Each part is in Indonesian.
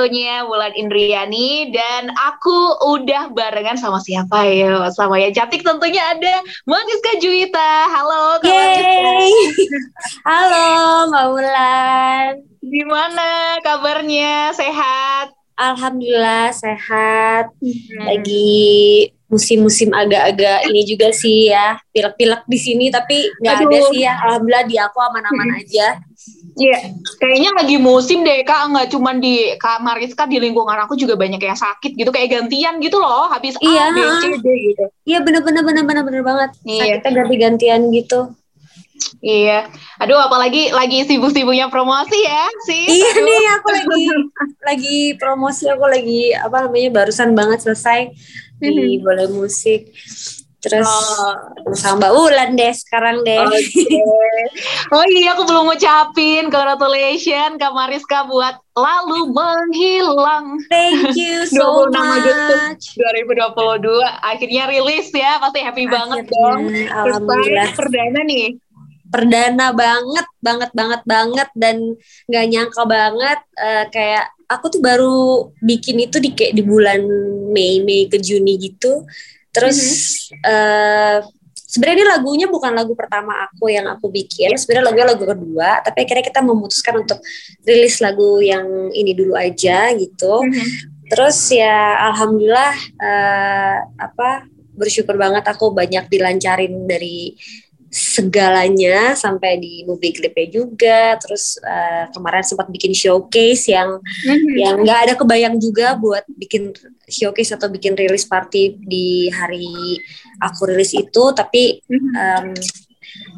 tentunya Wulan Indriani dan aku udah barengan sama siapa ya? Sama ya cantik tentunya ada Magiska Juwita. Halo Kak. Halo Mbak Wulan. Gimana kabarnya? Sehat? Alhamdulillah sehat. Hmm. Lagi musim-musim agak-agak ini juga sih ya pilek-pilek di sini tapi nggak ada sih ya alhamdulillah di aku aman-aman aja Iya, kayaknya lagi musim deh kak, nggak cuma di kak Mariska di lingkungan aku juga banyak yang sakit gitu, kayak gantian gitu loh, habis iya. A, B, C, D gitu. Iya bener-bener bener-bener bener banget, iya. sakitnya ganti-gantian gitu. Iya, aduh apalagi lagi sibuk-sibuknya promosi ya sih. Iya aduh. nih aku lagi lagi promosi aku lagi apa namanya barusan banget selesai di mm-hmm. boleh musik Terus oh. sama Mbak Ulan deh sekarang deh. Okay. Oh iya aku belum ngucapin congratulations Kak Mariska buat lalu menghilang. Thank you so much. 2022 akhirnya rilis ya pasti happy akhirnya, banget dong. Alhamdulillah. perdana nih. Perdana banget, banget, banget, banget dan nggak nyangka banget uh, kayak aku tuh baru bikin itu di kayak di bulan Mei, Mei ke Juni gitu Terus mm-hmm. uh, sebenarnya lagunya bukan lagu pertama aku yang aku bikin. Sebenarnya lagunya lagu kedua, tapi akhirnya kita memutuskan untuk rilis lagu yang ini dulu aja gitu. Mm-hmm. Terus ya alhamdulillah uh, apa bersyukur banget aku banyak dilancarin dari segalanya sampai di movie clipnya juga terus uh, kemarin sempat bikin showcase yang mm-hmm. yang nggak ada kebayang juga buat bikin showcase atau bikin rilis party di hari aku rilis itu tapi mm-hmm. um,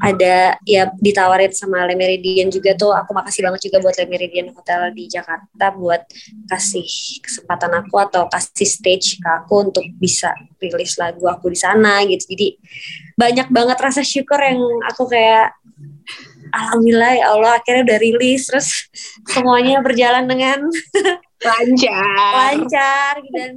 ada ya ditawarin sama Le Meridian juga tuh. Aku makasih banget juga buat Le Meridian Hotel di Jakarta buat kasih kesempatan aku atau kasih stage ke aku untuk bisa rilis lagu aku di sana gitu. Jadi banyak banget rasa syukur yang aku kayak Alhamdulillah ya Allah akhirnya udah rilis. Terus semuanya berjalan dengan lancar. lancar dan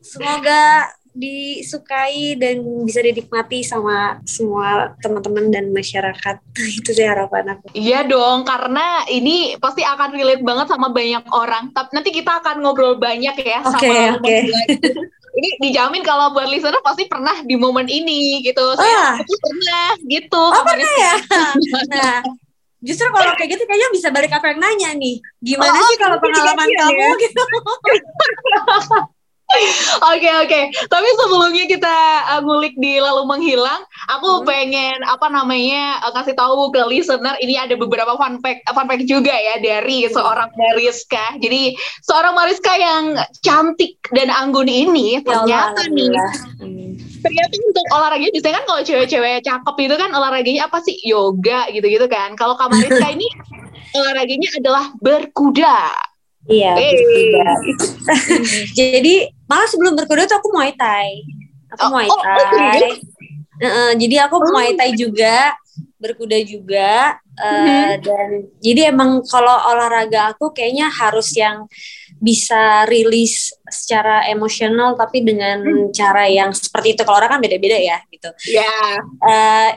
semoga disukai dan bisa dinikmati sama semua teman-teman dan masyarakat. Itu sih harapan aku. Iya dong karena ini pasti akan relate banget sama banyak orang. Tapi nanti kita akan ngobrol banyak ya okay, sama okay. ini dijamin kalau buat listener pasti pernah di momen ini gitu. Saya ah. pernah gitu. Oh pernah ya? Nah justru kalau kayak gitu kayaknya bisa balik apa yang nanya nih. Gimana oh, sih kalau pengalaman kamu ya? gitu Oke oke, okay. tapi sebelumnya kita uh, ngulik di lalu menghilang, aku hmm. pengen apa namanya uh, kasih tahu ke listener ini ada beberapa fun fact fun fact juga ya dari hmm. seorang Mariska. Jadi seorang Mariska yang cantik dan anggun ini ya ternyata nih. Ternyata untuk olahraga biasanya kan kalau cewek-cewek cakep itu kan olahraganya apa sih yoga gitu-gitu kan. Kalau Mariska ini olahraganya adalah berkuda. Iya, hey. Jadi malah sebelum berkuda tuh aku Muay Thai. Aku oh, Muay oh, Thai. Oh, uh, uh, jadi aku oh. Muay Thai juga, berkuda juga. Uh, mm-hmm. Dan jadi emang kalau olahraga aku kayaknya harus yang bisa rilis secara emosional tapi dengan hmm. cara yang seperti itu kalau orang kan beda-beda ya gitu. Iya. Yeah. Uh,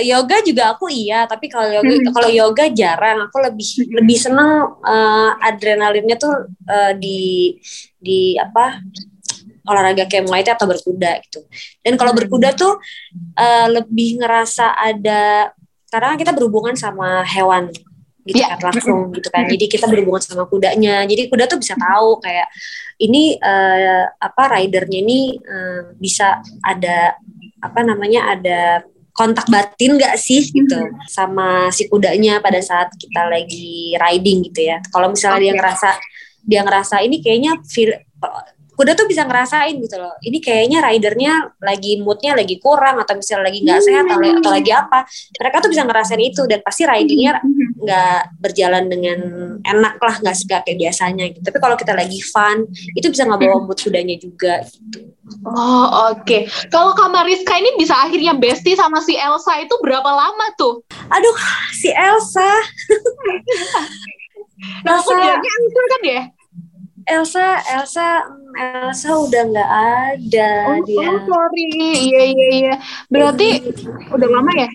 yoga juga aku iya tapi kalau yoga hmm. kalau yoga jarang. Aku lebih hmm. lebih seneng uh, adrenalinnya tuh uh, di di apa olahraga kayak Muay Thai atau berkuda gitu. Dan kalau berkuda tuh uh, lebih ngerasa ada karena kita berhubungan sama hewan gitu yeah. kan langsung gitu kan. Jadi kita berhubungan sama kudanya. Jadi kuda tuh bisa tahu kayak ini uh, apa ridernya ini uh, bisa ada apa namanya ada kontak batin gak sih gitu hmm. sama si kudanya pada saat kita lagi riding gitu ya. Kalau misalnya okay. dia ngerasa dia ngerasa ini kayaknya feel, kuda tuh bisa ngerasain gitu loh. Ini kayaknya ridernya lagi moodnya lagi kurang atau misalnya lagi nggak sehat atau, atau lagi apa. Mereka tuh bisa ngerasain itu dan pasti ridingnya hmm. nggak berjalan dengan enak lah nggak kayak biasanya. Gitu. Tapi kalau kita lagi fun itu bisa nggak bawa mood kudanya juga gitu. Oh oke. Okay. Kalau Kamariska ini bisa akhirnya bestie sama si Elsa itu berapa lama tuh? Aduh, si Elsa. nah, Elsa kan ya? Elsa, Elsa, Elsa udah nggak ada oh, dia. Oh sorry, iya iya iya. Berarti udah lama ya?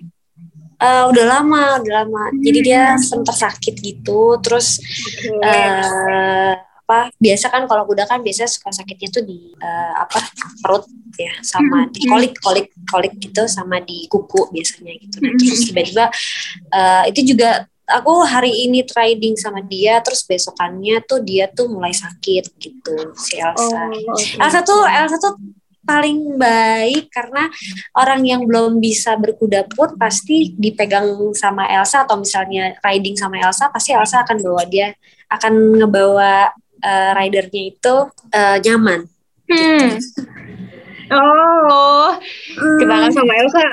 Uh, udah lama, udah lama. Hmm. Jadi dia sempat sakit gitu, terus okay. uh, apa? Biasa kan kalau kuda kan biasa suka sakitnya tuh di uh, apa perut ya, sama hmm. di kolik, kolik, kolik gitu, sama di kuku biasanya gitu. Nah, terus tiba-tiba uh, itu juga aku hari ini trading sama dia, terus besokannya tuh dia tuh mulai sakit gitu si Elsa. Oh, okay. Elsa tuh Elsa tuh paling baik karena orang yang belum bisa berkuda pun pasti dipegang sama Elsa atau misalnya riding sama Elsa pasti Elsa akan bawa dia akan ngebawa uh, ridernya itu uh, nyaman. Hmm. Gitu. Oh, kenangan sama Elsa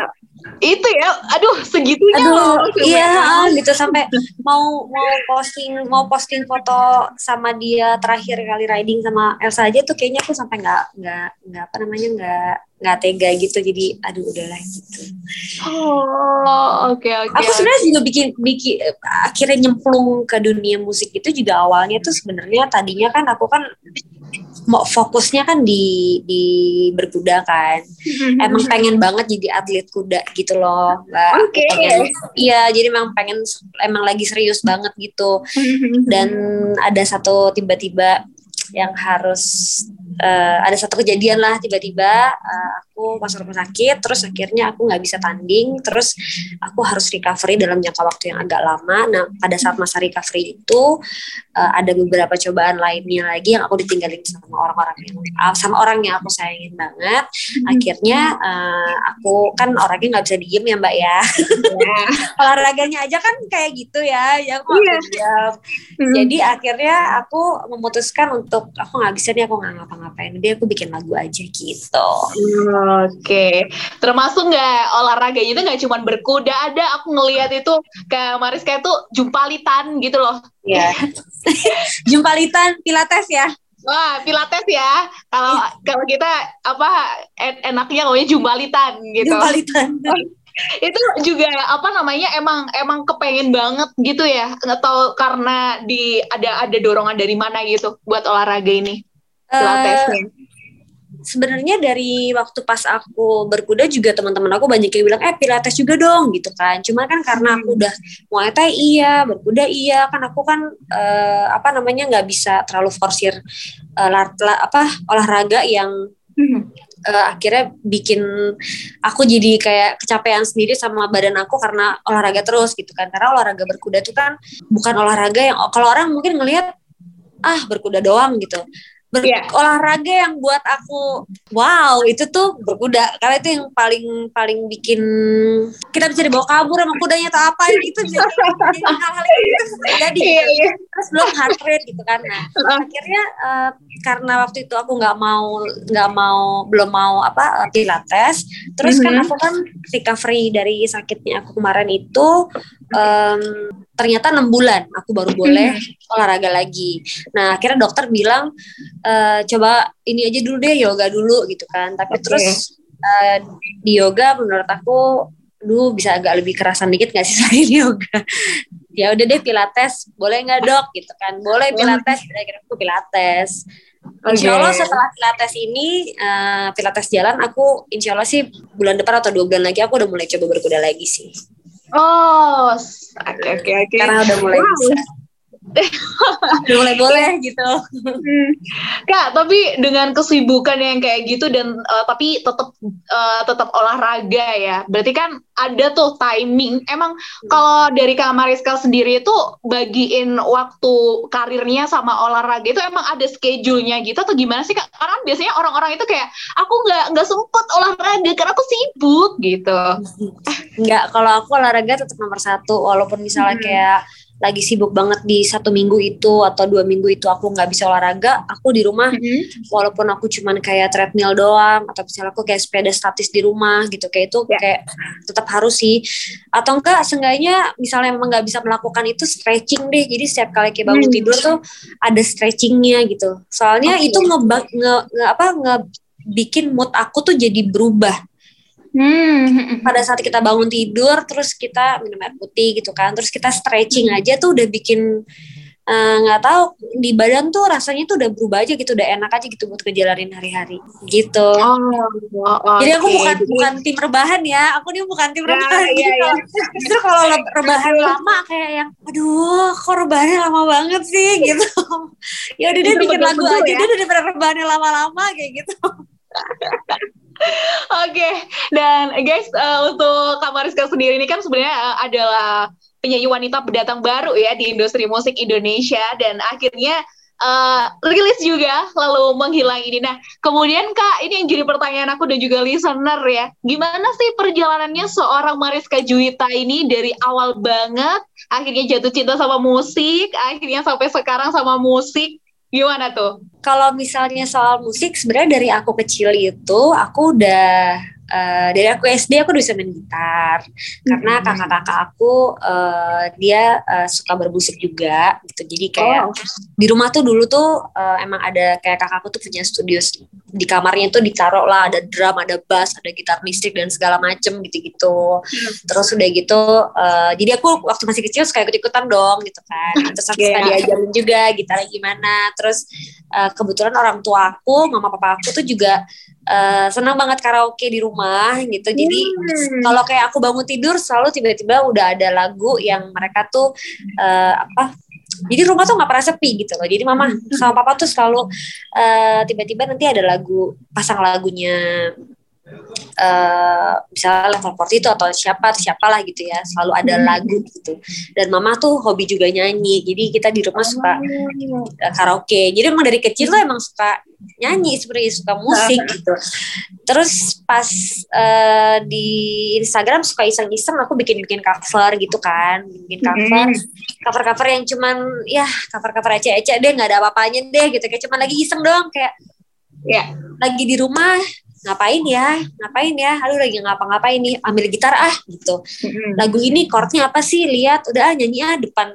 itu ya aduh segitunya aduh loh, iya gitu sampai mau mau posting mau posting foto sama dia terakhir kali riding sama Elsa aja tuh kayaknya aku sampai nggak nggak nggak apa namanya nggak nggak tega gitu jadi aduh udahlah gitu. Oh oke okay, oke okay, aku sebenarnya juga bikin bikin akhirnya nyemplung ke dunia musik itu juga awalnya tuh sebenarnya tadinya kan aku kan mau fokusnya kan di di berkuda kan mm-hmm. emang pengen banget jadi atlet kuda gitu loh mbak okay. iya jadi emang pengen emang lagi serius banget gitu mm-hmm. dan ada satu tiba-tiba yang harus uh, ada satu kejadian lah tiba-tiba uh, aku masuk rumah sakit terus akhirnya aku nggak bisa tanding terus aku harus recovery dalam jangka waktu yang agak lama nah pada saat masa recovery itu uh, ada beberapa cobaan lainnya lagi yang aku ditinggalin sama orang-orang yang uh, sama orang yang aku sayangin banget hmm. akhirnya uh, aku kan orangnya nggak bisa diem ya mbak ya yeah. olahraganya aja kan kayak gitu ya yang aku yeah. diam hmm. jadi akhirnya aku memutuskan untuk aku nggak bisa nih aku nggak ngapa ngapain dia aku bikin lagu aja gitu oke okay. termasuk nggak olahraganya itu nggak cuma berkuda ada aku ngelihat itu kayak Mariska itu jumpalitan gitu loh ya jumpalitan pilates ya Wah, pilates ya. Kalau kalau kita apa en enaknya ngomongnya jumbalitan gitu. Jumbalitan. itu juga apa namanya emang emang kepengen banget gitu ya atau karena di ada ada dorongan dari mana gitu buat olahraga ini Pilatesnya. Uh, Sebenarnya dari waktu pas aku berkuda juga teman-teman aku banyak yang bilang eh pilates juga dong gitu kan. Cuma kan karena aku hmm. udah muay thai iya, berkuda iya, kan aku kan uh, apa namanya nggak bisa terlalu forsir uh, la, la, apa olahraga yang uh, akhirnya bikin aku jadi kayak kecapean sendiri sama badan aku karena olahraga terus gitu kan karena olahraga berkuda itu kan bukan olahraga yang kalau orang mungkin ngelihat ah berkuda doang gitu ber yeah. olahraga yang buat aku wow itu tuh berkuda karena itu yang paling paling bikin kita bisa dibawa kabur sama kudanya atau apa itu jadi hal-hal itu terjadi yeah, yeah. terus belum heart rate gitu kan nah akhirnya uh, karena waktu itu aku nggak mau nggak mau belum mau apa pilates terus mm -hmm. kan mm-hmm. aku kan recovery dari sakitnya aku kemarin itu um, ternyata enam bulan aku baru boleh hmm. olahraga lagi. Nah akhirnya dokter bilang e, coba ini aja dulu deh yoga dulu gitu kan. Tapi okay. terus uh, di yoga menurut aku dulu bisa agak lebih kerasan dikit gak sih selain yoga. ya udah deh pilates boleh nggak dok gitu kan boleh pilates kira-kira aku pilates. Insya Allah setelah Pilates ini, uh, Pilates jalan, aku insya Allah sih bulan depan atau dua bulan lagi aku udah mulai coba berkuda lagi sih. Oh, oke oke oke. Karena udah mulai wow. bisa. Mulai boleh gitu. Hmm. Kak, tapi dengan kesibukan yang kayak gitu dan uh, tapi tetap uh, tetap olahraga ya. Berarti kan ada tuh timing. Emang hmm. kalau dari Kak Mariska sendiri itu bagiin waktu karirnya sama olahraga itu emang ada schedule-nya gitu atau gimana sih Kak? Karena biasanya orang-orang itu kayak aku nggak nggak sempet olahraga karena aku sibuk gitu. Nggak, kalau aku olahraga tetap nomor satu walaupun misalnya hmm. kayak lagi sibuk banget di satu minggu itu atau dua minggu itu aku nggak bisa olahraga aku di rumah mm-hmm. walaupun aku cuman kayak treadmill doang atau misalnya aku kayak sepeda statis di rumah gitu kayak itu yeah. kayak tetap harus sih atau enggak seenggaknya misalnya memang nggak bisa melakukan itu stretching deh jadi setiap kali kayak bangun mm. tidur tuh ada stretchingnya gitu soalnya okay. itu nge, nge, nge apa nge bikin mood aku tuh jadi berubah Hmm. Pada saat kita bangun tidur, terus kita minum air putih gitu kan, terus kita stretching aja tuh udah bikin eh, nggak uh, tahu di badan tuh rasanya tuh udah berubah aja gitu udah enak aja gitu buat ngejalanin hari-hari gitu oh, oh, jadi aku bukan bukan tim rebahan ya aku nih bukan tim ya, rebahan ya, gitu. ya. justru kalau rebahan lama kayak yang aduh kok rebahannya lama banget sih gitu ya udah deh bikin lagu aja ya? deh daripada rebahannya lama-lama kayak gitu Oke, okay. dan guys uh, untuk Kamariska sendiri ini kan sebenarnya uh, adalah penyanyi wanita pendatang baru ya di industri musik Indonesia dan akhirnya uh, rilis juga lalu menghilang ini. Nah, kemudian Kak, ini yang jadi pertanyaan aku dan juga listener ya. Gimana sih perjalanannya seorang Mariska Juwita ini dari awal banget akhirnya jatuh cinta sama musik, akhirnya sampai sekarang sama musik. Gimana tuh? Kalau misalnya soal musik, sebenarnya dari aku kecil itu aku udah uh, dari aku SD aku udah bisa main gitar karena hmm. kakak-kakak aku uh, dia uh, suka bermusik juga gitu jadi kayak oh. di rumah tuh dulu tuh uh, emang ada kayak kakakku tuh punya studio di kamarnya tuh ditaruh lah ada drum ada bass ada gitar listrik dan segala macem gitu-gitu hmm. terus udah gitu uh, jadi aku waktu masih kecil suka ikut-ikutan dong gitu kan terus aku yeah. suka diajarin juga gitar gimana terus uh, kebetulan orang tua aku mama papa aku tuh juga uh, senang banget karaoke di rumah gitu. Jadi hmm. kalau kayak aku bangun tidur selalu tiba-tiba udah ada lagu yang mereka tuh uh, apa jadi rumah tuh nggak pernah sepi gitu loh. Jadi mama hmm. sama papa tuh selalu uh, tiba-tiba nanti ada lagu pasang lagunya uh, misalnya level 40 itu atau siapa siapalah gitu ya selalu ada hmm. lagu gitu dan mama tuh hobi juga nyanyi jadi kita di rumah suka uh, karaoke jadi emang dari kecil tuh emang suka nyanyi sebenarnya suka musik gitu. Terus pas uh, di Instagram suka iseng-iseng aku bikin-bikin cover gitu kan bikin cover. Cover-cover yang cuman ya cover-cover ecek-ecek deh nggak ada apa-apanya deh gitu. Kayak cuman lagi iseng doang kayak ya lagi di rumah ngapain ya ngapain ya aduh lagi ngapa-ngapain nih ambil gitar ah gitu. Hmm. lagu ini chordnya apa sih? Lihat udah nyanyi ah depan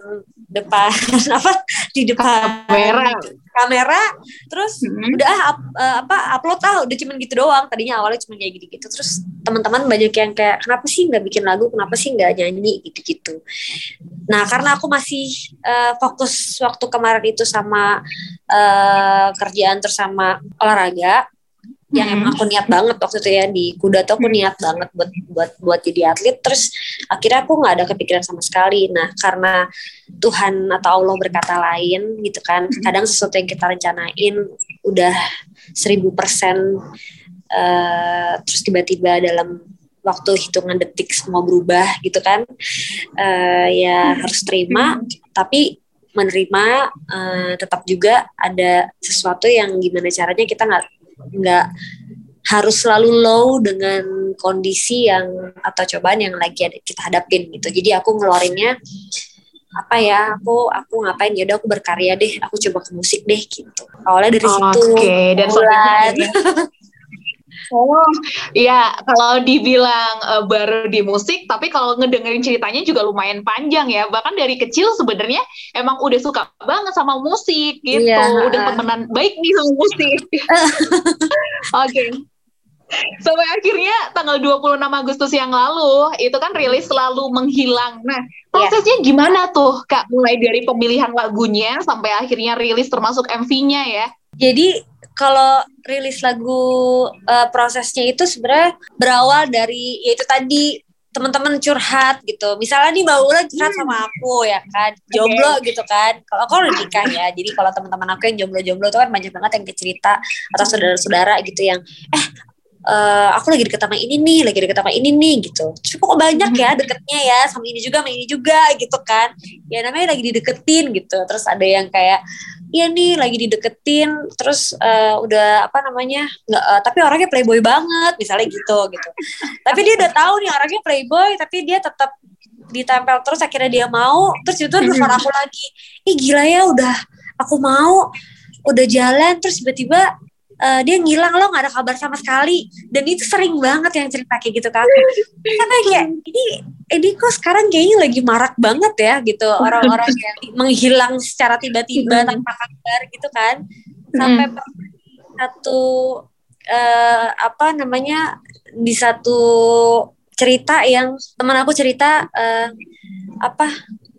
depan apa di depan kamera kamera terus hmm. udah up, uh, apa upload ah udah cuman gitu doang. Tadinya awalnya cuma kayak gitu gitu terus teman-teman banyak yang kayak kenapa sih nggak bikin lagu? Kenapa sih nggak nyanyi? gitu gitu nah karena aku masih uh, fokus waktu kemarin itu sama uh, kerjaan terus sama olahraga yang hmm. emang aku niat banget waktu itu ya di kuda tuh aku niat banget buat buat buat jadi atlet. Terus akhirnya aku nggak ada kepikiran sama sekali. Nah karena Tuhan atau Allah berkata lain gitu kan kadang sesuatu yang kita rencanain udah seribu persen uh, terus tiba-tiba dalam waktu hitungan detik semua berubah gitu kan uh, ya harus terima tapi menerima uh, tetap juga ada sesuatu yang gimana caranya kita nggak nggak harus selalu low dengan kondisi yang atau cobaan yang lagi ada, kita hadapin gitu. Jadi aku ngeluarinnya apa ya aku aku ngapain ya udah aku berkarya deh aku coba ke musik deh gitu awalnya dari oh, situ okay. dan bulan Oh, iya kalau dibilang uh, baru di musik, tapi kalau ngedengerin ceritanya juga lumayan panjang ya. Bahkan dari kecil sebenarnya emang udah suka banget sama musik gitu, iya, udah temenan baik nih sama musik. Oke. okay. Sampai akhirnya tanggal 26 Agustus yang lalu itu kan rilis selalu menghilang. Nah, iya. prosesnya yeah. gimana tuh Kak? Mulai dari pemilihan lagunya sampai akhirnya rilis termasuk MV-nya ya. Jadi kalau rilis lagu uh, prosesnya itu sebenarnya berawal dari yaitu tadi teman-teman curhat gitu. Misalnya nih Mbak Ula curhat sama aku ya kan, jomblo okay. gitu kan. Kalau aku udah nikah ya, jadi kalau teman-teman aku yang jomblo-jomblo itu kan banyak banget yang cerita atau saudara-saudara gitu yang eh Uh, aku lagi deket sama ini nih, lagi deket sama ini nih gitu. Terus kok banyak ya deketnya ya sama ini juga, sama ini juga gitu kan. Ya namanya lagi dideketin gitu. Terus ada yang kayak iya nih lagi dideketin. Terus uh, udah apa namanya nggak uh, tapi orangnya playboy banget misalnya gitu gitu. Tapi dia udah tahu nih orangnya playboy tapi dia tetap ditempel terus akhirnya dia mau. Terus itu telepon aku lagi. Ih gila ya udah aku mau udah jalan. Terus tiba-tiba uh, dia ngilang lo nggak ada kabar sama sekali. Dan itu sering banget yang cerita kayak gitu kan karena kayak ini ini kok sekarang kayaknya lagi marak banget ya gitu. Orang-orang yang menghilang secara tiba-tiba tanpa kabar gitu kan. Sampai satu uh, apa namanya di satu cerita yang teman aku cerita uh, apa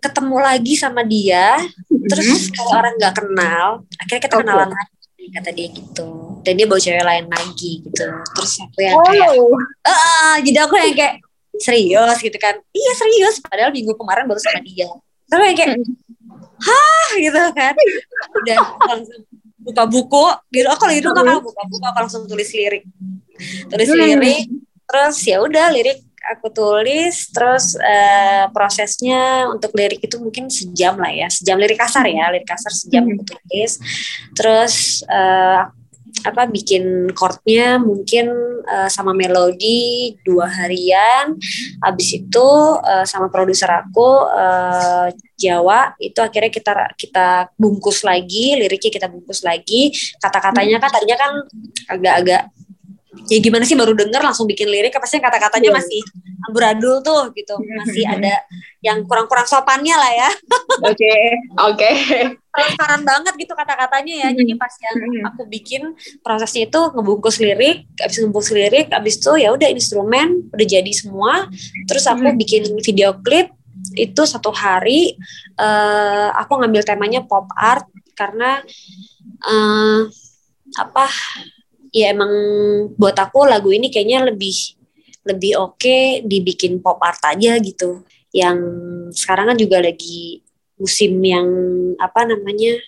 ketemu lagi sama dia terus kayak orang nggak kenal akhirnya kita okay. kenalan lagi kata dia gitu. Dan dia bawa cewek lain lagi gitu. Terus aku yang oh. kayak ah jadi aku yang kayak serius? gitu kan. Iya serius. Padahal minggu kemarin baru sama dia. Tapi yang kayak hah? gitu kan. Udah langsung buka buku. Gitu. Aku lagi dulu kan buka buku aku langsung tulis lirik. Tulis lirik. Terus ya udah lirik aku tulis terus uh, prosesnya untuk lirik itu mungkin sejam lah ya sejam lirik kasar ya lirik kasar sejam hmm. aku tulis. Terus uh, apa bikin chordnya mungkin uh, sama melodi dua harian. Habis itu uh, sama produser aku uh, Jawa itu akhirnya kita kita bungkus lagi liriknya kita bungkus lagi. Kata-katanya kan tadinya kan agak-agak ya gimana sih baru denger langsung bikin lirik pasti kata-katanya iya. masih amburadul tuh gitu. Masih ada yang kurang-kurang sopannya lah ya. Oke oke. Transparan banget gitu kata-katanya ya. Jadi pas yang aku bikin prosesnya itu ngebungkus lirik abis ngebungkus lirik abis itu ya udah instrumen udah jadi semua. Terus aku bikin video klip itu satu hari uh, aku ngambil temanya pop art karena uh, apa ya emang buat aku lagu ini kayaknya lebih lebih oke okay dibikin pop art aja gitu. Yang sekarang kan juga lagi musim yang apa namanya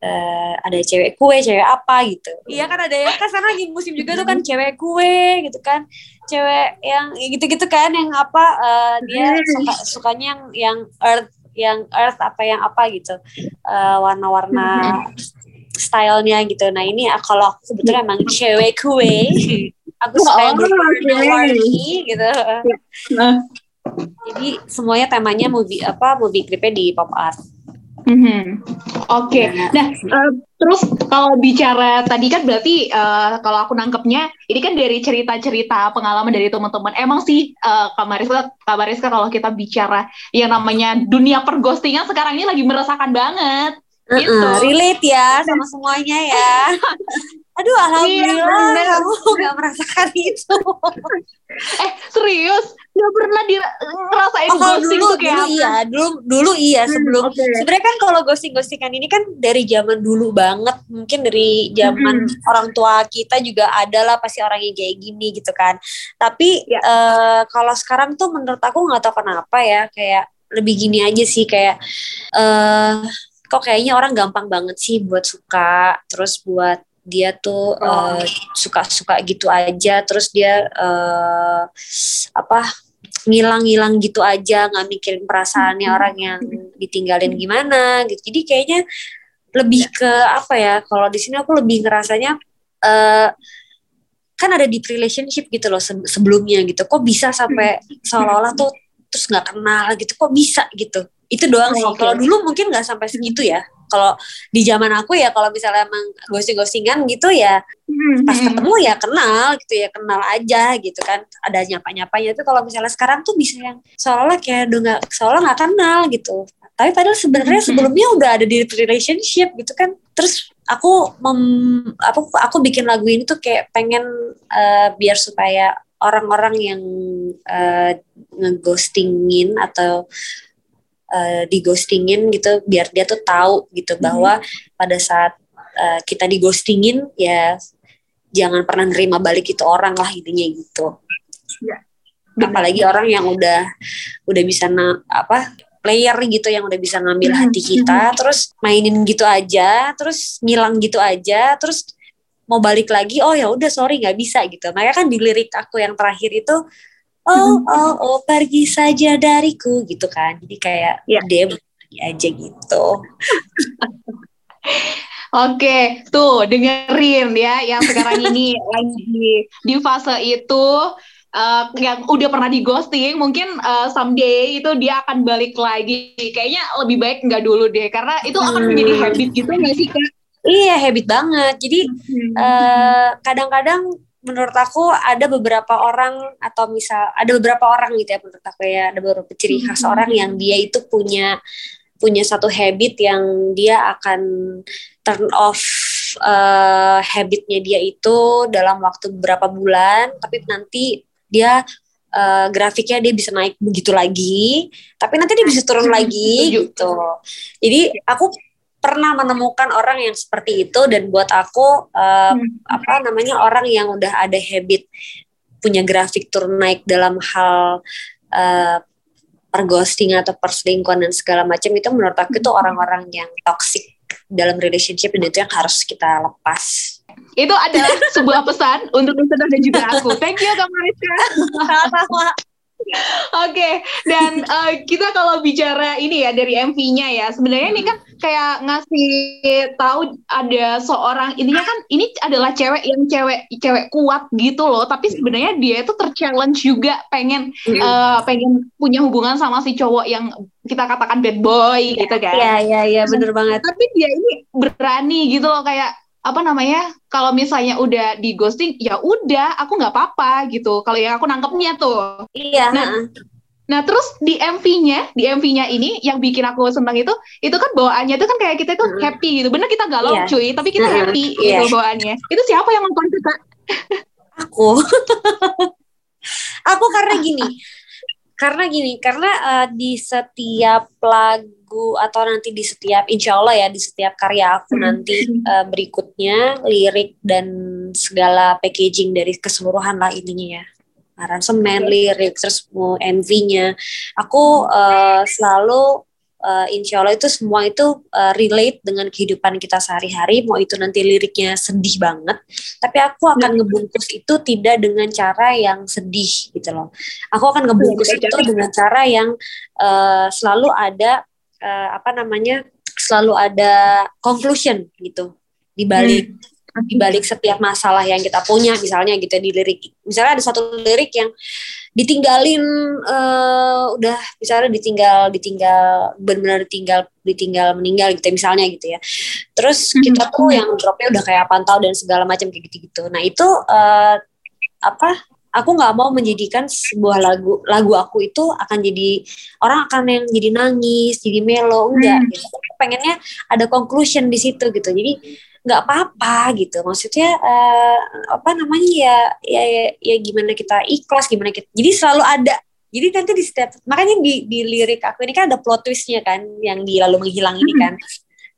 uh, ada cewek kue cewek apa gitu. Iya kan ada ya kan sekarang lagi musim juga tuh kan cewek kue gitu kan. Cewek yang gitu-gitu kan yang apa uh, dia suka sukanya yang yang earth yang earth apa yang apa gitu. Uh, warna-warna stylenya gitu. Nah ini ah, kalau aku sebetulnya emang cewek kue, aku suka yang warni gitu. Nah. Jadi semuanya temanya movie apa movie klipnya di pop art. Mm-hmm. Oke, okay. nah uh, terus kalau bicara tadi kan berarti uh, kalau aku nangkepnya ini kan dari cerita-cerita pengalaman dari teman-teman. Emang sih uh, Kak Mariska, Kak Mariska kalau kita bicara yang namanya dunia perghostingan sekarang ini lagi merasakan banget gitu. Uh -uh, relate ya sama semuanya ya. Aduh, iya, alhamdulillah iya, kamu gak merasakan itu. eh, serius? Gak pernah di ngerasain oh, ghosting dulu, tuh kayak dulu iya, dulu dulu iya hmm, sebelum. Okay. Sebenarnya kan kalau ghosting-ghostingan ini kan dari zaman dulu banget, mungkin dari zaman hmm. orang tua kita juga ada lah pasti orang yang kayak gini gitu kan. Tapi ya. uh, kalau sekarang tuh menurut aku nggak tahu kenapa ya, kayak lebih gini aja sih kayak uh, kok kayaknya orang gampang banget sih buat suka. Terus buat dia tuh oh. uh, suka-suka gitu aja. Terus dia uh, apa ngilang-ngilang gitu aja. Nggak mikirin perasaannya hmm. orang yang ditinggalin gimana gitu. Jadi kayaknya lebih ke apa ya kalau di sini aku lebih ngerasanya uh, kan ada deep relationship gitu loh sebelumnya gitu. Kok bisa sampai hmm. seolah-olah tuh terus nggak kenal gitu. Kok bisa gitu itu doang sih. Okay. Kalau dulu mungkin nggak sampai segitu ya. Kalau di zaman aku ya kalau misalnya emang ghosting-ghostingan gitu ya hmm. pas ketemu ya kenal gitu ya kenal aja gitu kan ada nyapa-nyapanya itu kalau misalnya sekarang tuh bisa yang seolah-olah kayak udah nggak seolah nggak kenal gitu tapi padahal sebenarnya sebelumnya udah ada di relationship gitu kan terus aku mem, aku aku bikin lagu ini tuh kayak pengen uh, biar supaya orang-orang yang uh, ngeghostingin atau uh, dighostingin gitu biar dia tuh tahu gitu hmm. bahwa pada saat uh, kita digostingin ya jangan pernah nerima balik itu orang lah intinya gitu. Ya. Apalagi orang yang udah udah bisa na, apa player gitu yang udah bisa ngambil hmm, hati kita hmm. terus mainin gitu aja terus ngilang gitu aja terus mau balik lagi oh ya udah sorry nggak bisa gitu makanya kan di lirik aku yang terakhir itu oh oh oh pergi saja dariku gitu kan jadi kayak ya. dia pergi aja gitu Oke, tuh dengerin ya yang sekarang ini lagi di fase itu uh, yang udah pernah di ghosting, mungkin uh, someday itu dia akan balik lagi. Kayaknya lebih baik nggak dulu deh, karena itu akan hmm. menjadi habit gitu nggak sih kak? Iya habit banget. Jadi hmm. uh, kadang-kadang menurut aku ada beberapa orang atau misal ada beberapa orang gitu ya menurut aku ya ada beberapa ciri khas hmm. orang yang dia itu punya punya satu habit yang dia akan turn off uh, habitnya dia itu dalam waktu beberapa bulan tapi nanti dia uh, grafiknya dia bisa naik begitu lagi, tapi nanti dia bisa turun lagi gitu. Jadi aku pernah menemukan orang yang seperti itu dan buat aku uh, hmm. apa namanya orang yang udah ada habit punya grafik turun naik dalam hal uh, perghosting atau perselingkuhan dan segala macam itu menurut aku itu hmm. orang-orang yang toxic dalam relationship dan itu yang harus kita lepas. Itu adalah sebuah pesan untuk listener dan juga aku. Thank you Kak Mariska. Oke, okay. dan uh, kita kalau bicara ini ya dari MV-nya ya, sebenarnya ini kan kayak ngasih tahu ada seorang intinya kan ini adalah cewek yang cewek cewek kuat gitu loh, tapi sebenarnya dia itu terchallenge juga pengen mm. uh, pengen punya hubungan sama si cowok yang kita katakan bad boy gitu kan. Iya iya iya bener banget. Tapi dia ini berani gitu loh kayak apa namanya kalau misalnya udah di ghosting ya udah aku nggak apa-apa gitu. Kalau yang aku nangkepnya tuh. Iya nah, nah terus di MV-nya di MV-nya ini yang bikin aku senang itu itu kan bawaannya itu kan kayak kita tuh happy gitu. Bener kita galau yeah. cuy tapi kita happy yeah. gitu bawaannya. Itu siapa yang nonton kita? Aku. Aku karena gini karena gini karena uh, di setiap lagu atau nanti di setiap insya Allah ya di setiap karya aku hmm. nanti uh, berikutnya lirik dan segala packaging dari keseluruhan lah intinya ya. Aransemen lirik terus mau MV-nya aku uh, selalu uh, insya Allah itu semua itu uh, relate dengan kehidupan kita sehari-hari. Mau itu nanti liriknya sedih banget tapi aku akan ngebungkus itu tidak dengan cara yang sedih gitu loh. Aku akan ngebungkus itu dengan cara yang uh, selalu ada uh, apa namanya selalu ada conclusion gitu di balik hmm. di balik setiap masalah yang kita punya misalnya gitu di lirik. Misalnya ada satu lirik yang ditinggalin uh, udah misalnya ditinggal ditinggal benar-benar ditinggal ditinggal meninggal gitu misalnya gitu ya terus hmm. kita tuh yang dropnya udah kayak pantau dan segala macam kayak gitu-gitu nah itu uh, apa aku nggak mau menjadikan sebuah lagu lagu aku itu akan jadi orang akan yang jadi nangis jadi melo enggak hmm. gitu. pengennya ada conclusion di situ gitu jadi nggak apa-apa gitu. Maksudnya uh, apa namanya ya, ya ya ya gimana kita ikhlas gimana kita jadi selalu ada. Jadi nanti di setiap makanya di di lirik aku ini kan ada plot twistnya kan yang di lalu menghilang ini kan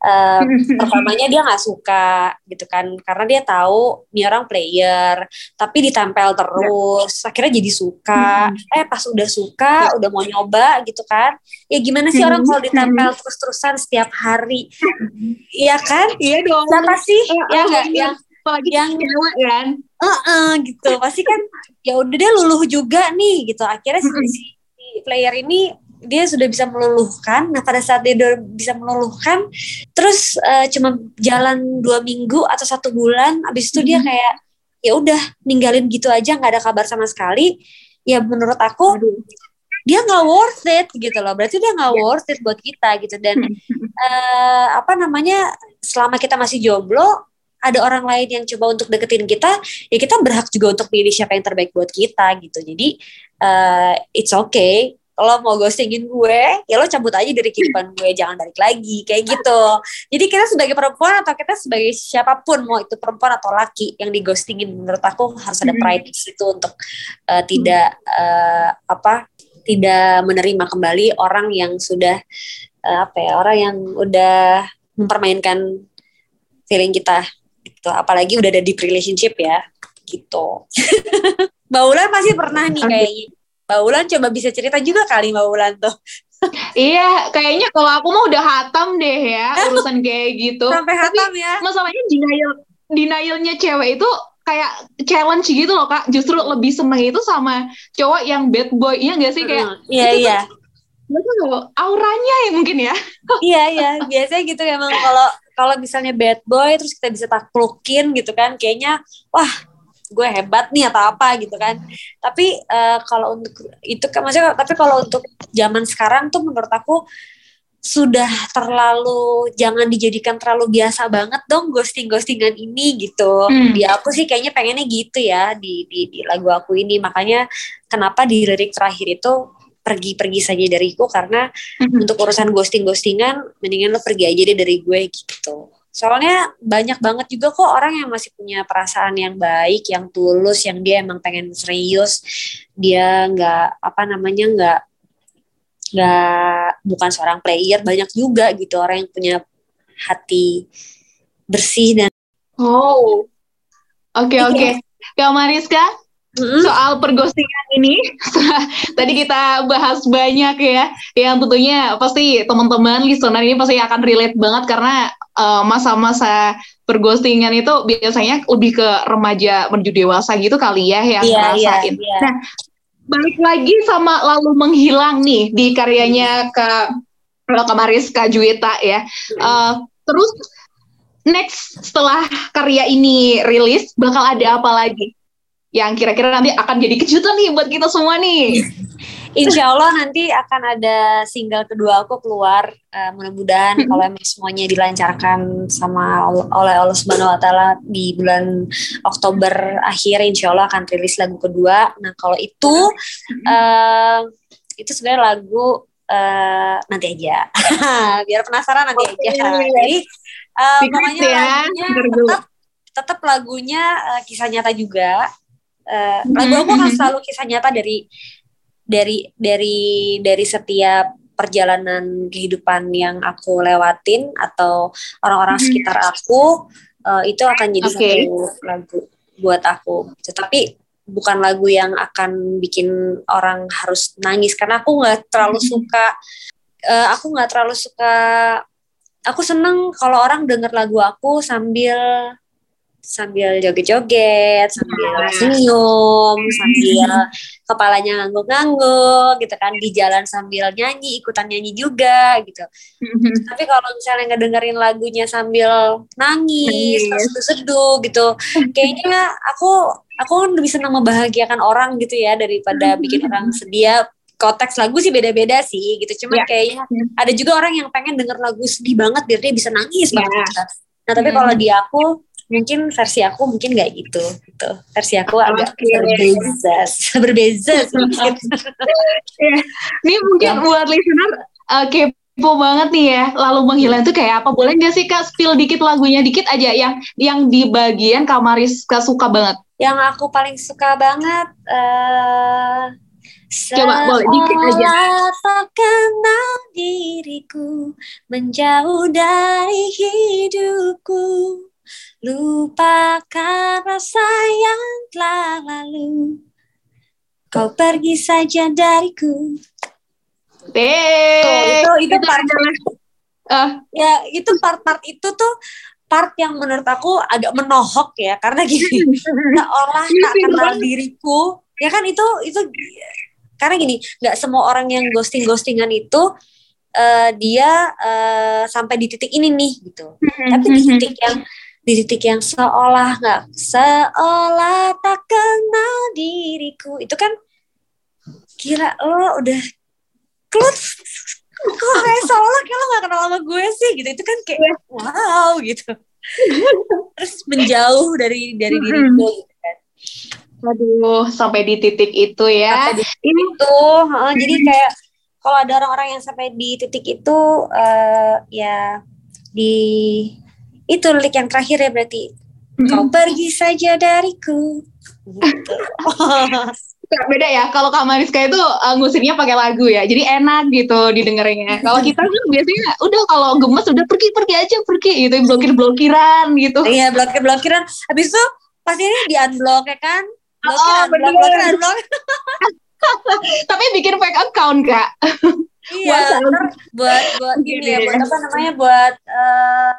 uh, pertamanya dia nggak suka gitu kan karena dia tahu ini orang player tapi ditempel terus akhirnya jadi suka. Eh pas udah suka udah mau nyoba gitu kan ya gimana sih orang kalau ditempel terus terusan setiap hari? Iya kan? Iya dong. Siapa sih? Ya nggak? yang apalagi yang cewek kan? Uh -uh, gitu. Pasti kan ya udah dia luluh juga nih gitu. Akhirnya si, si player ini dia sudah bisa meluluhkan. Nah pada saat dia bisa meluluhkan, terus uh, cuma jalan dua minggu atau satu bulan, abis itu hmm. dia kayak ya udah ninggalin gitu aja, nggak ada kabar sama sekali. Ya menurut aku Aduh. dia nggak worth it gitu loh. Berarti dia nggak yeah. worth it buat kita gitu. Dan uh, apa namanya selama kita masih jomblo, ada orang lain yang coba untuk deketin kita, ya kita berhak juga untuk pilih siapa yang terbaik buat kita gitu. Jadi uh, it's okay kalau mau ghostingin gue ya lo cabut aja dari kehidupan gue jangan balik lagi kayak gitu. Jadi kita sebagai perempuan atau kita sebagai siapa pun mau itu perempuan atau laki yang di ghostingin menurut aku harus ada hmm. pride di situ untuk uh, tidak uh, apa tidak menerima kembali orang yang sudah uh, apa ya orang yang udah mempermainkan feeling kita gitu. Apalagi udah ada di relationship ya gitu. Mbak Ulan pasti pernah nih kayaknya Mbak Ulan coba bisa cerita juga kali Mbak Ulan tuh. iya, kayaknya kalau aku mah udah hatam deh ya urusan kayak gitu. Sampai hatam Tapi ya. Masalahnya denial denialnya cewek itu kayak challenge gitu loh kak. Justru lebih seneng itu sama cowok yang bad boy, iya gak sih kayak? Iya iya. Tuh, auranya ya mungkin ya. iya iya, biasanya gitu emang kalau kalau misalnya bad boy terus kita bisa taklukin gitu kan, kayaknya wah gue hebat nih atau apa gitu kan tapi uh, kalau untuk itu kan maksudnya tapi kalau untuk zaman sekarang tuh menurut aku sudah terlalu jangan dijadikan terlalu biasa banget dong ghosting ghostingan ini gitu hmm. di aku sih kayaknya pengennya gitu ya di, di di lagu aku ini makanya kenapa di lirik terakhir itu pergi-pergi saja dariku karena hmm. untuk urusan ghosting ghostingan mendingan lo pergi aja deh dari gue gitu soalnya banyak banget juga kok orang yang masih punya perasaan yang baik yang tulus yang dia emang pengen serius. Dia nggak apa namanya nggak nggak bukan seorang player banyak juga gitu orang yang punya hati bersih dan oh oke okay, oke. Okay. Kak Mariska Mm-hmm. Soal perghostingan ini, tadi kita bahas banyak ya, yang tentunya pasti teman-teman listener ini pasti akan relate banget karena uh, masa-masa perghostingan itu biasanya lebih ke remaja menuju dewasa gitu kali ya yang yeah, ngerasain. Yeah, yeah. Nah, balik lagi sama lalu menghilang nih di karyanya ke Kamaris Kak Juwita ya. Uh, terus next setelah karya ini rilis bakal ada apa lagi? Yang kira-kira nanti akan jadi kejutan nih buat kita semua nih. Insya Allah nanti akan ada single kedua aku keluar. Uh, mudah-mudahan hmm. kalau emang semuanya dilancarkan sama oleh Allah Subhanahu Wa Taala di bulan Oktober akhir, Insya Allah akan rilis lagu kedua. Nah kalau itu uh, itu sebenarnya lagu uh, nanti aja, biar penasaran nanti okay. aja. Jadi uh, pokoknya ya. lagunya tetap tetap lagunya uh, kisah nyata juga uh, lagu aku akan selalu kisah nyata dari dari dari dari setiap perjalanan kehidupan yang aku lewatin atau orang-orang sekitar aku uh, itu akan jadi okay. satu lagu buat aku. Tetapi bukan lagu yang akan bikin orang harus nangis karena aku nggak terlalu suka uh, aku nggak terlalu suka aku seneng kalau orang denger lagu aku sambil sambil joget-joget, sambil nah. senyum, sambil kepalanya ngangguk-ngangguk gitu kan di jalan sambil nyanyi, ikutan nyanyi juga gitu. Tapi kalau misalnya ngedengerin lagunya sambil nangis, terus seduh gitu, kayaknya aku aku lebih senang membahagiakan orang gitu ya daripada bikin orang sedih konteks lagu sih beda-beda sih gitu cuman yeah. kayaknya ada juga orang yang pengen denger lagu sedih banget biar dia bisa nangis yeah. banget gitu. nah tapi kalau di aku mungkin versi aku mungkin nggak gitu gitu versi aku agak okay. berbeza berbeza sedikit ya. ini mungkin ya. buat listener uh, kepo banget nih ya lalu menghilang itu kayak apa boleh nggak sih kak spill dikit lagunya dikit aja yang yang di bagian kamaris kak suka banget yang aku paling suka banget uh, Coba boleh dikit aja. Kenal diriku menjauh dari hidupku Lupakan rasa yang telah lalu. Kau pergi saja dariku. Deh, itu itu part uh. ya itu part-part itu tuh part yang menurut aku agak menohok ya karena gini seolah tak kenal diriku ya kan itu itu karena gini nggak semua orang yang ghosting ghostingan itu uh, dia uh, sampai di titik ini nih gitu tapi di titik yang di titik yang seolah nggak seolah tak kenal diriku. Itu kan kira lo udah klut kok kayak seolah kayak lo gak kenal sama gue sih? Gitu. Itu kan kayak iya. wow gitu. Terus menjauh dari dari diriku gitu kan. Aduh, sampai di titik itu ya. Sampai di titik ini tuh, uh, jadi kayak kalau ada orang-orang yang sampai di titik itu, uh, ya di itu lirik yang terakhir ya berarti. Mm-hmm. kau pergi saja dariku. Gitu. beda ya. Kalau Kak Mariska itu uh, ngusirnya pakai lagu ya. Jadi enak gitu didengarnya kalau kita kan biasanya udah kalau gemes udah pergi pergi aja pergi gitu. Blokir blokiran gitu. Iya blokir blokiran habis itu pasti ini di unblock ya kan? Blokir oh, unblock blokir unblock tapi bikin fake account kak iya buat buat ini ya buat apa namanya buat uh,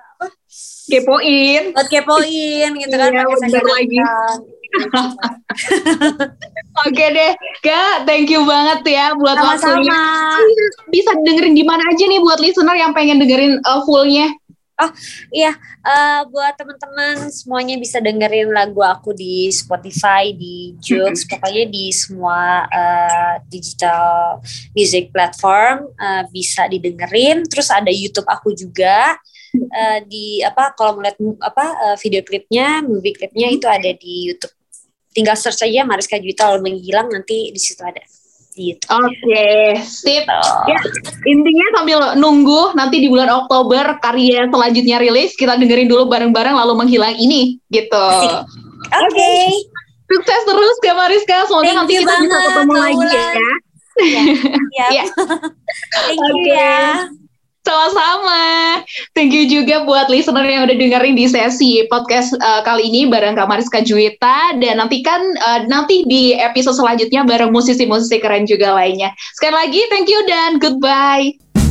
kepoin buat kepoin gitu kan iya, lagi Oke deh, Kak, thank you banget ya buat Sama-sama. waktunya. Bisa dengerin di mana aja nih buat listener yang pengen dengerin uh, fullnya? Oh iya, uh, buat teman-teman semuanya bisa dengerin lagu aku di Spotify, di Joox, pokoknya di semua uh, digital music platform uh, bisa didengerin. Terus ada YouTube aku juga uh, di apa kalau melihat apa uh, video klipnya, movie klipnya itu ada di YouTube. Tinggal search aja Mariska Juwita lalu menghilang nanti di situ ada. Gitu. Oke, okay, sip. Ya, intinya sambil nunggu nanti di bulan Oktober karya selanjutnya rilis, kita dengerin dulu bareng-bareng lalu menghilang ini, gitu. Oke. Okay. Sukses terus Kak Mariska, semoga Thank nanti kita banget, bisa ketemu lagi ya. Ya. ya. Thank you okay. ya. Sama-sama. Thank you juga buat listener yang udah dengerin di sesi podcast uh, kali ini bareng Kak Mariska Juwita dan nantikan uh, nanti di episode selanjutnya bareng musisi-musisi keren juga lainnya. Sekali lagi thank you dan goodbye.